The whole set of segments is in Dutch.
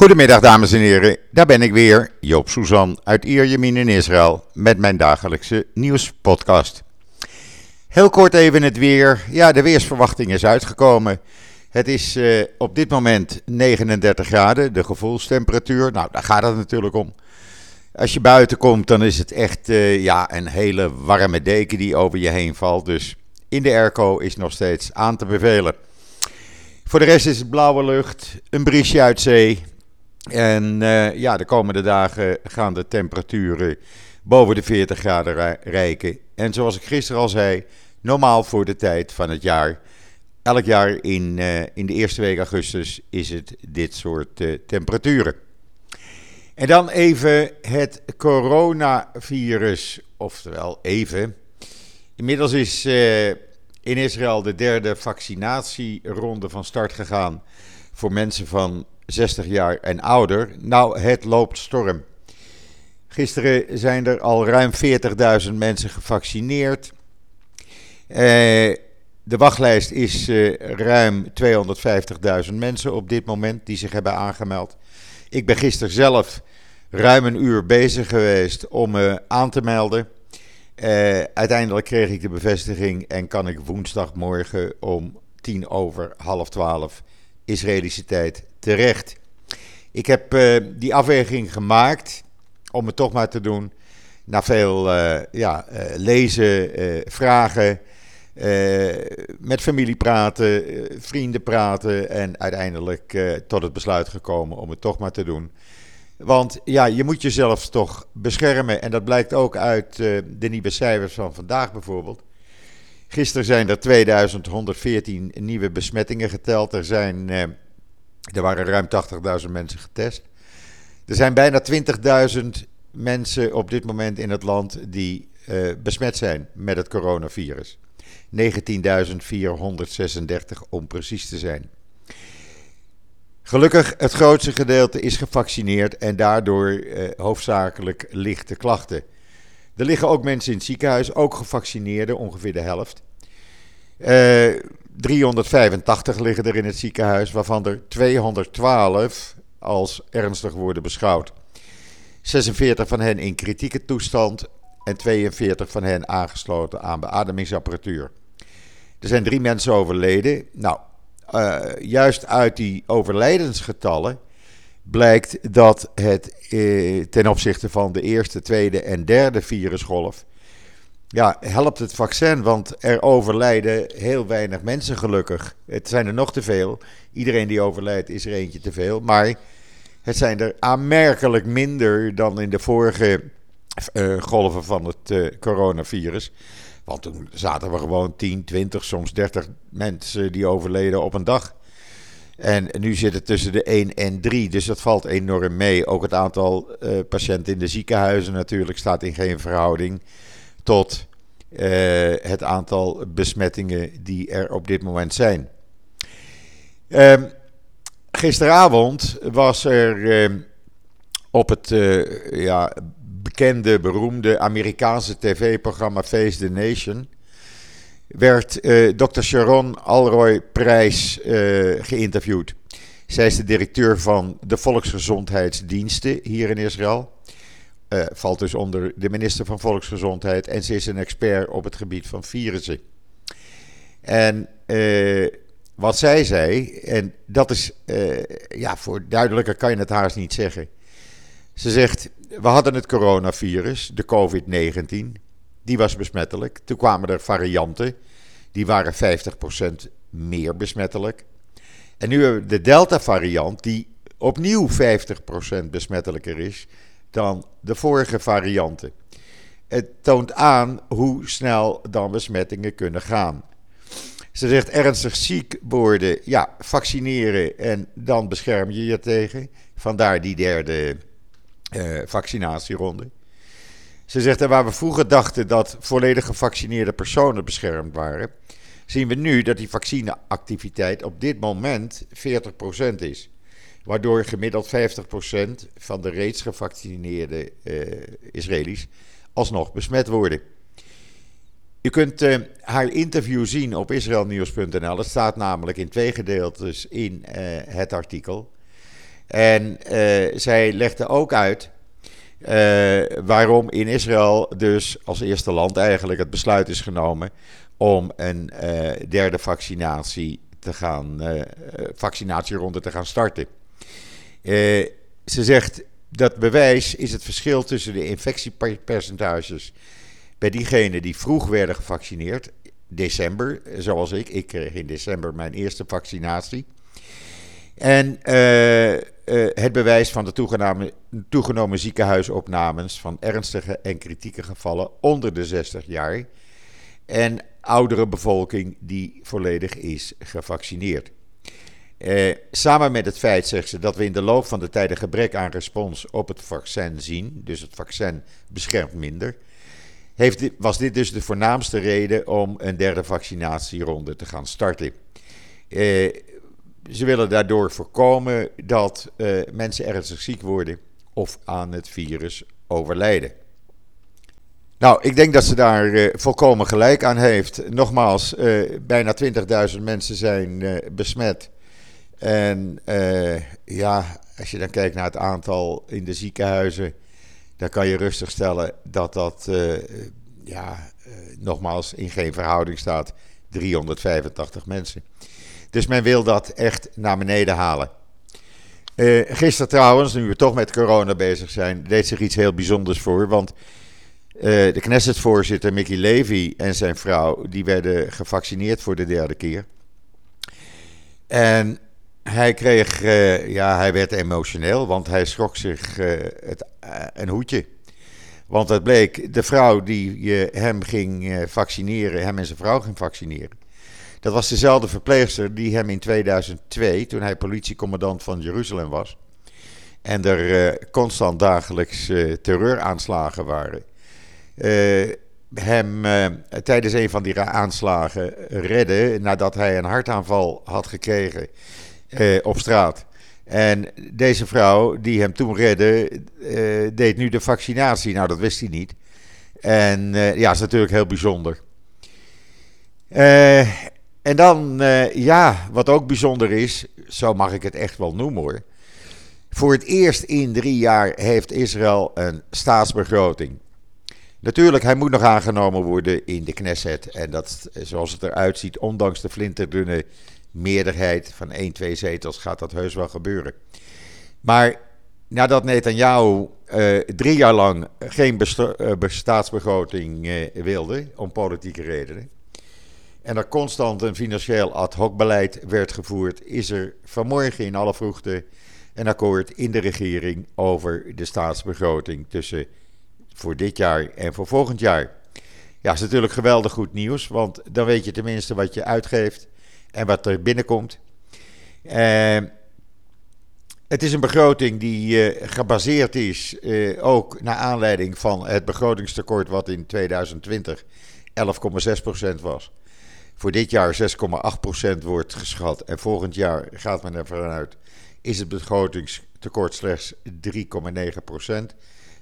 Goedemiddag dames en heren, daar ben ik weer, Joop Suzan uit Ierjemien in Israël met mijn dagelijkse nieuwspodcast. Heel kort even het weer. Ja, de weersverwachting is uitgekomen. Het is uh, op dit moment 39 graden, de gevoelstemperatuur. Nou, daar gaat het natuurlijk om. Als je buiten komt, dan is het echt uh, ja, een hele warme deken die over je heen valt. Dus in de airco is nog steeds aan te bevelen. Voor de rest is het blauwe lucht, een briesje uit zee. En uh, ja, de komende dagen gaan de temperaturen boven de 40 graden rijken. En zoals ik gisteren al zei, normaal voor de tijd van het jaar. Elk jaar in, uh, in de eerste week augustus is het dit soort uh, temperaturen. En dan even het coronavirus, oftewel even. Inmiddels is in Israël de derde vaccinatieronde van start gegaan voor mensen van 60 jaar en ouder. Nou, het loopt storm. Gisteren zijn er al ruim 40.000 mensen gevaccineerd. Uh, de wachtlijst is uh, ruim 250.000 mensen op dit moment die zich hebben aangemeld. Ik ben gisteren zelf ruim een uur bezig geweest om me aan te melden. Uh, uiteindelijk kreeg ik de bevestiging en kan ik woensdagmorgen om tien over half twaalf Israëlische tijd terecht. Ik heb uh, die afweging gemaakt om het toch maar te doen. Na veel uh, ja, lezen, vragen, met familie praten, vrienden praten en uiteindelijk tot het besluit gekomen om het toch maar te doen. Want ja, je moet jezelf toch beschermen. En dat blijkt ook uit de nieuwe cijfers van vandaag bijvoorbeeld. Gisteren zijn er 2114 nieuwe besmettingen geteld. Er, zijn, er waren ruim 80.000 mensen getest. Er zijn bijna 20.000 mensen op dit moment in het land die uh, besmet zijn met het coronavirus. 19.436 om precies te zijn. Gelukkig, het grootste gedeelte is gevaccineerd en daardoor eh, hoofdzakelijk lichte klachten. Er liggen ook mensen in het ziekenhuis, ook gevaccineerden, ongeveer de helft. Eh, 385 liggen er in het ziekenhuis, waarvan er 212 als ernstig worden beschouwd. 46 van hen in kritieke toestand en 42 van hen aangesloten aan beademingsapparatuur. Er zijn drie mensen overleden. Nou, uh, juist uit die overlijdensgetallen blijkt dat het uh, ten opzichte van de eerste, tweede en derde virusgolf. Ja, helpt het vaccin, want er overlijden heel weinig mensen gelukkig. Het zijn er nog te veel. Iedereen die overlijdt is er eentje te veel. Maar het zijn er aanmerkelijk minder dan in de vorige uh, golven van het coronavirus. Want toen zaten we gewoon 10, 20, soms 30 mensen die overleden op een dag. En nu zit het tussen de 1 en 3, dus dat valt enorm mee. Ook het aantal uh, patiënten in de ziekenhuizen natuurlijk staat in geen verhouding tot uh, het aantal besmettingen die er op dit moment zijn. Um, gisteravond was er um, op het uh, ja, bekende, beroemde Amerikaanse tv-programma Face the Nation werd eh, Dr. Sharon Alroy Prijs geïnterviewd. Zij is de directeur van de Volksgezondheidsdiensten hier in Israël. Uh, valt dus onder de minister van Volksgezondheid en ze is een expert op het gebied van virussen. En wat zij zei, en dat is, ja, voor duidelijker kan je het haast niet zeggen. Ze zegt: We hadden het coronavirus, de COVID-19. Die was besmettelijk. Toen kwamen er varianten. Die waren 50% meer besmettelijk. En nu hebben we de Delta-variant, die opnieuw 50% besmettelijker is dan de vorige varianten. Het toont aan hoe snel dan besmettingen kunnen gaan. Ze zegt ernstig ziek worden, ja, vaccineren en dan bescherm je je tegen. Vandaar die derde uh, vaccinatieronde. Ze zegt, waar we vroeger dachten dat volledig gevaccineerde personen beschermd waren, zien we nu dat die vaccineactiviteit op dit moment 40% is. Waardoor gemiddeld 50% van de reeds gevaccineerde uh, Israëli's alsnog besmet worden. Je kunt uh, haar interview zien op israelnieuws.nl. Het staat namelijk in twee gedeeltes in uh, het artikel. En zij legde ook uit waarom in Israël dus als eerste land eigenlijk het besluit is genomen om een derde vaccinatie te gaan, vaccinatieronde te gaan starten. Ze zegt dat bewijs is het verschil tussen de infectiepercentages bij diegenen die vroeg werden gevaccineerd, december, zoals ik. Ik kreeg in december mijn eerste vaccinatie. En uh, uh, het bewijs van de toegenomen ziekenhuisopnames van ernstige en kritieke gevallen onder de 60 jaar. En oudere bevolking die volledig is gevaccineerd. Eh, samen met het feit, zegt ze, dat we in de loop van de tijd een gebrek aan respons op het vaccin zien, dus het vaccin beschermt minder, heeft was dit dus de voornaamste reden om een derde vaccinatieronde te gaan starten. Eh, ze willen daardoor voorkomen dat eh, mensen ernstig ziek worden of aan het virus overlijden. Nou, ik denk dat ze daar uh, volkomen gelijk aan heeft. Nogmaals, uh, bijna 20.000 mensen zijn uh, besmet. En ja, als je dan kijkt naar het aantal in de ziekenhuizen, dan kan je rustig stellen dat dat, ja, nogmaals, in geen verhouding staat. 385 mensen. Dus men wil dat echt naar beneden halen. Gisteren trouwens, nu we toch met corona bezig zijn, deed zich iets heel bijzonders voor. Want de Knesset-voorzitter Mickey Levy en zijn vrouw, die werden gevaccineerd voor de derde keer. En hij kreeg, uh, ja, hij werd emotioneel, want hij schrok zich het, een hoedje. Want het bleek, de vrouw die hem ging vaccineren, hem en zijn vrouw ging vaccineren, dat was dezelfde verpleegster die hem in 2002, toen hij politiecommandant van Jeruzalem was, en er constant dagelijks terreuraanslagen waren, hem tijdens een van die aanslagen redde nadat hij een hartaanval had gekregen op straat. En deze vrouw die hem toen redde, deed nu de vaccinatie. Nou, dat wist hij niet. En ja, is natuurlijk heel bijzonder. En dan, ja, wat ook bijzonder is, zo mag ik het echt wel noemen hoor. Voor het eerst in drie jaar heeft Israël een staatsbegroting. Natuurlijk, hij moet nog aangenomen worden in de Knesset. En dat, zoals het eruit ziet, ondanks de flinterdunne meerderheid van 1, 2 zetels, gaat dat heus wel gebeuren. Maar nadat Netanyahu uh, drie jaar lang geen uh, staatsbegroting wilde, om politieke redenen en er constant een financieel ad hoc beleid werd gevoerd, is er vanmorgen in alle vroegte een akkoord in de regering over de staatsbegroting tussen voor dit jaar en voor volgend jaar. Ja, is natuurlijk geweldig goed nieuws, want dan weet je tenminste wat je uitgeeft en wat er binnenkomt. Uh, het is een begroting die uh, gebaseerd is uh, ook naar aanleiding van het begrotingstekort wat in 2020 11,6% was voor dit jaar 6,8% wordt geschat. En volgend jaar gaat men ervan uit, is het begrotingstekort slechts 3,9%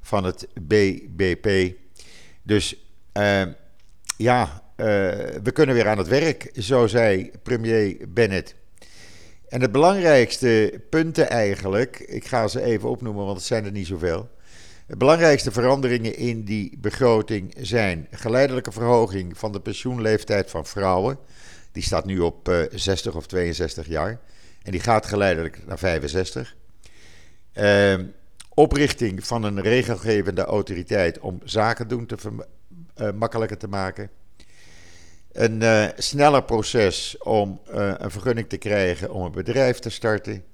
van het BBP. Dus ja, we kunnen weer aan het werk, zo zei premier Bennett. En het belangrijkste punten eigenlijk, ik ga ze even opnoemen, want het zijn er niet zoveel. De belangrijkste veranderingen in die begroting zijn geleidelijke verhoging van de pensioenleeftijd van vrouwen. Die staat nu op 60 eh, of 62 jaar. En die gaat geleidelijk naar 65. Uh, ehm, oprichting van een regelgevende autoriteit om zaken doen te uh, makkelijker te maken. Een uh, sneller proces om een vergunning te krijgen om een bedrijf te starten.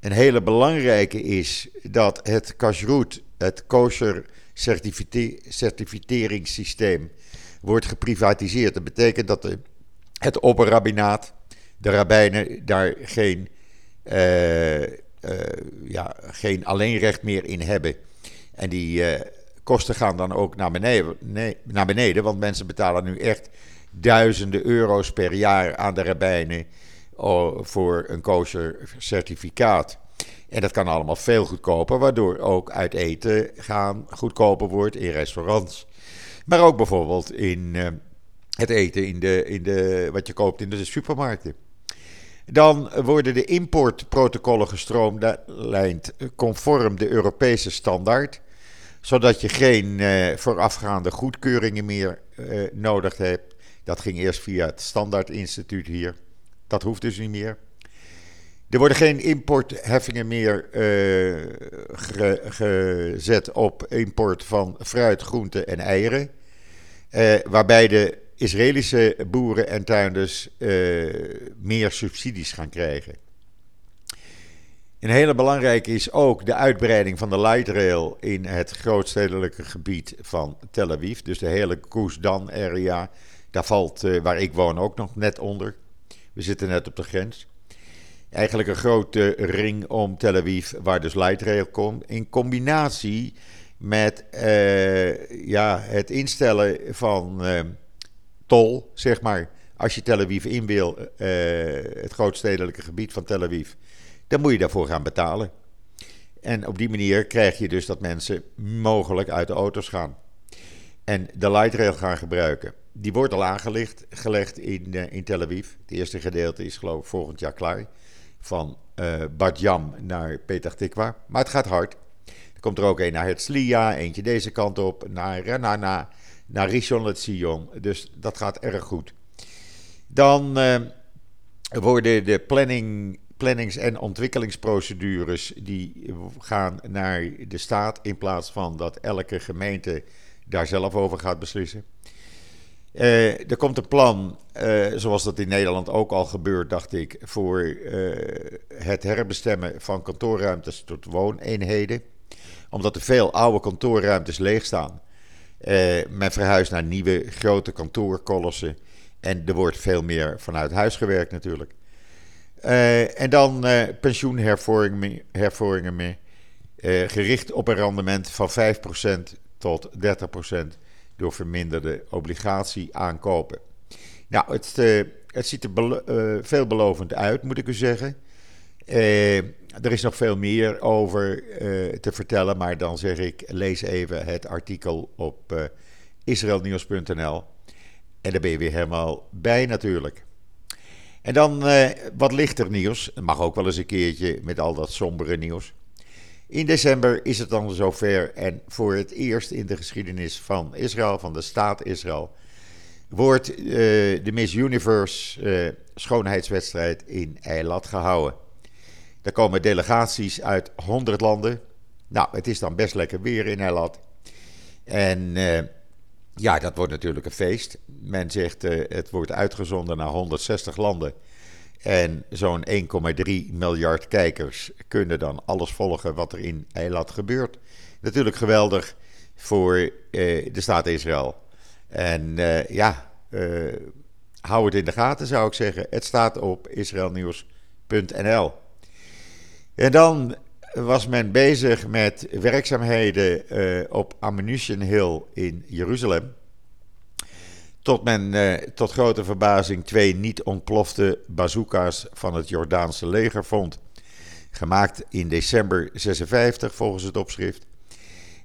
Een hele belangrijke is dat het kashrut het kosher certificeringssysteem wordt geprivatiseerd. Dat betekent dat de, het opperrabbinaat, de rabbijnen, daar geen, uh, ja, geen alleenrecht meer in hebben. En die kosten gaan dan ook naar beneden, naar beneden, want mensen betalen nu echt duizenden euro's per jaar aan de rabbijnen oh, voor een kosher certificaat. En dat kan allemaal veel goedkoper, waardoor ook uit eten gaan goedkoper wordt in restaurants. Maar ook bijvoorbeeld in uh, het eten in de, in de, wat je koopt in de supermarkten. Dan worden de importprotocollen gestroomlijnd conform de Europese standaard, zodat je geen eh, voorafgaande goedkeuringen meer eh, nodig hebt. Dat ging eerst via het Standaardinstituut hier. Dat hoeft dus niet meer. Er worden geen importheffingen meer uh, gezet op import van fruit, groenten en eieren. Uh, waarbij de Israëlische boeren en tuinders uh, meer subsidies gaan krijgen. Een hele belangrijke is ook de uitbreiding van de light rail in het grootstedelijke gebied van Tel Aviv. Dus de hele Koesdan area. Daar valt, waar ik woon, ook nog net onder. We zitten net op de grens. Eigenlijk een grote ring om Tel Aviv, waar dus light rail komt. In combinatie met uh, ja, het instellen van uh, tol, zeg maar. Als je Tel Aviv in wil, het grootstedelijke gebied van Tel Aviv, dan moet je daarvoor gaan betalen. En op die manier krijg je dus dat mensen mogelijk uit de auto's gaan. En de light rail gaan gebruiken. Die wordt al aangelegd gelegd in, in Tel Aviv. Het eerste gedeelte is geloof ik volgend jaar klaar van uh, Jam naar Petah Tikwa. Maar het gaat hard. Er komt er ook een naar Herzliya, eentje deze kant op, naar Renana, naar Rishon LeZion. Dus dat gaat erg goed. Dan worden de planning, plannings- en ontwikkelingsprocedures die gaan naar de staat in plaats van dat elke gemeente daar zelf over gaat beslissen. Uh, er komt een plan, uh, zoals dat in Nederland ook al gebeurt, dacht ik, voor uh, het herbestemmen van kantoorruimtes tot wooneenheden. Omdat er veel oude kantoorruimtes leeg staan. men verhuist naar nieuwe grote kantoorkolossen. En er wordt veel meer vanuit huis gewerkt natuurlijk. en dan pensioenhervormingen, hervormingen, gericht op een rendement van 5% tot 30% door verminderde obligatie aankopen. Nou, het, uh, het ziet er uh, veelbelovend uit, moet ik u zeggen. Uh, er is nog veel meer over te vertellen, maar dan zeg ik: lees even het artikel op israelnieuws.nl. En daar ben je weer helemaal bij, natuurlijk. En dan wat lichter nieuws. Mag ook wel eens een keertje met al dat sombere nieuws. In december is het dan zover en voor het eerst in de geschiedenis van Israël, van de staat Israël, wordt uh, de Miss Universe uh, schoonheidswedstrijd in Eilat gehouden. Daar komen delegaties uit 100 landen. Nou, het is dan best lekker weer in Eilat. En uh, ja, dat wordt natuurlijk een feest. Men zegt het wordt uitgezonden naar 160 landen. En zo'n 1,3 miljard kijkers kunnen dan alles volgen wat er in Eilat gebeurt. Natuurlijk geweldig voor uh, de staat Israël. En uh, ja, uh, hou het in de gaten zou ik zeggen. Het staat op israelnieuws.nl. En dan was men bezig met werkzaamheden op Ammunition Hill in Jeruzalem. Tot men eh, tot grote verbazing twee niet ontplofte bazooka's van het Jordaanse leger vond. Gemaakt in december 56 volgens het opschrift.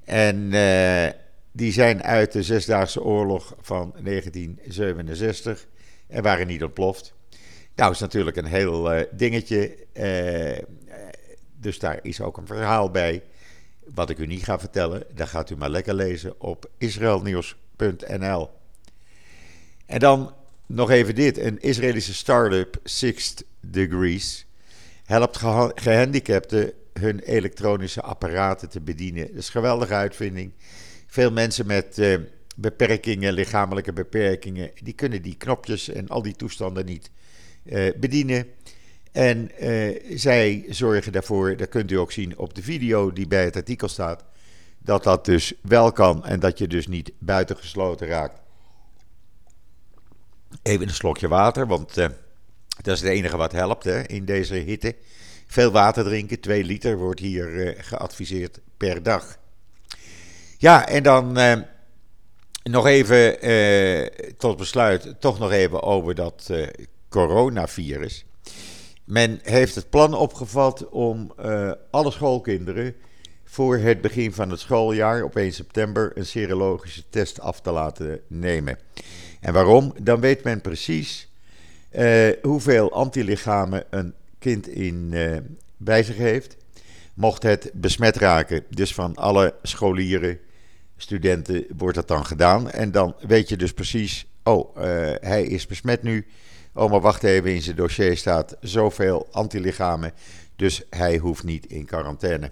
En eh, die zijn uit de Zesdaagse Oorlog van 1967 en waren niet ontploft. Nou, is natuurlijk een heel uh, dingetje. Dus daar is ook een verhaal bij. Wat ik u niet ga vertellen, dat gaat u maar lekker lezen op israelnieuws.nl. En dan nog even dit: een Israëlische start-up, Sixth Degrees, helpt gehandicapten hun elektronische apparaten te bedienen. Dat is een geweldige uitvinding. Veel mensen met uh, beperkingen, lichamelijke beperkingen, die kunnen die knopjes en al die toestanden niet uh, bedienen. En uh, zij zorgen daarvoor, dat kunt u ook zien op de video die bij het artikel staat, dat dat dus wel kan en dat je dus niet buitengesloten raakt. Even een slokje water, want uh, dat is het enige wat helpt hè, in deze hitte. Veel water drinken, 2 liter wordt hier uh, geadviseerd per dag. Ja, en dan uh, nog even tot besluit, toch nog even over dat coronavirus. Men heeft het plan opgevat om alle schoolkinderen voor het begin van het schooljaar op 1 september een serologische test af te laten nemen. En waarom? Dan weet men precies hoeveel antilichamen een kind in, bij zich heeft. Mocht het besmet raken, dus van alle scholieren, studenten, wordt dat dan gedaan. En dan weet je dus precies, oh, hij is besmet nu. Oh, maar wacht even, in zijn dossier staat zoveel antilichamen. Dus hij hoeft niet in quarantaine.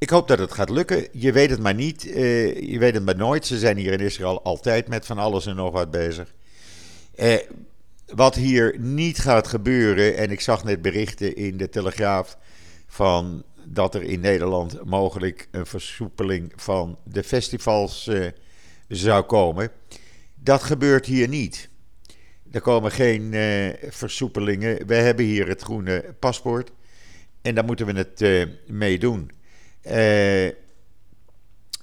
Ik hoop dat het gaat lukken. Je weet het maar niet. Uh, je weet het maar nooit. Ze zijn hier in Israël altijd met van alles en nog wat bezig. Uh, wat hier niet gaat gebeuren, en ik zag net berichten in de Telegraaf van dat er in Nederland mogelijk een versoepeling van de festivals uh, zou komen. Dat gebeurt hier niet. Er komen geen versoepelingen. We hebben hier het groene paspoort. En daar moeten we het mee doen. Uh,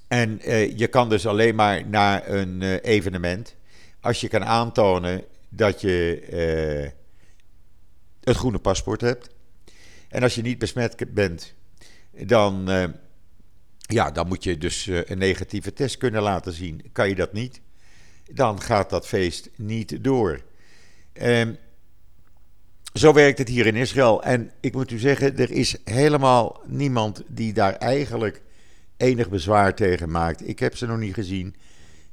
en je kan dus alleen maar naar een evenement. Als je kan aantonen dat je het groene paspoort hebt. En als je niet besmet bent, dan, ja, dan moet je dus een negatieve test kunnen laten zien. Kan je dat niet? dan gaat dat feest niet door. Um, zo werkt het hier in Israël. En ik moet u zeggen, er is helemaal niemand die daar eigenlijk enig bezwaar tegen maakt. Ik heb ze nog niet gezien.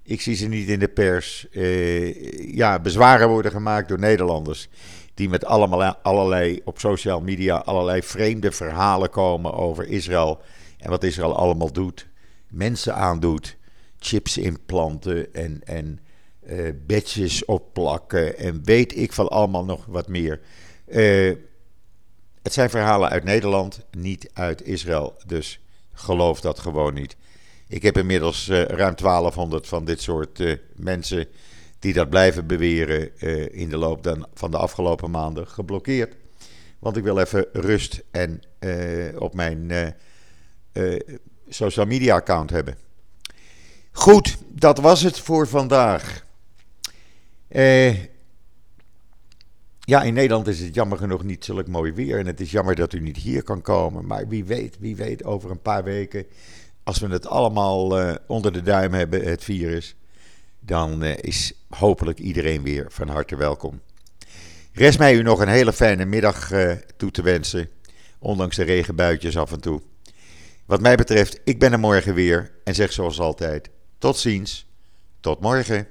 Ik zie ze niet in de pers. Uh, ja, bezwaren worden gemaakt door Nederlanders. Die met allemaal, allerlei op social media allerlei vreemde verhalen komen over Israël. En wat Israël allemaal doet. Mensen aandoet. Chips implanten en, en uh, badges opplakken en weet ik van allemaal nog wat meer. Uh, het zijn verhalen uit Nederland, niet uit Israël. Dus geloof dat gewoon niet. Ik heb inmiddels uh, ruim 1200 van dit soort mensen die dat blijven beweren in de loop van de afgelopen maanden geblokkeerd. Want ik wil even rust en op mijn social media account hebben. Goed, dat was het voor vandaag. Eh, ja, in Nederland is het jammer genoeg niet zulk mooi weer. En het is jammer dat u niet hier kan komen. Maar wie weet, wie weet, over een paar weken, als we het allemaal uh, onder de duim hebben, het virus, dan uh, is hopelijk iedereen weer van harte welkom. Rest mij u nog een hele fijne middag uh, toe te wensen, ondanks de regenbuitjes af en toe. Wat mij betreft, ik ben er morgen weer en zeg zoals altijd: tot ziens, tot morgen.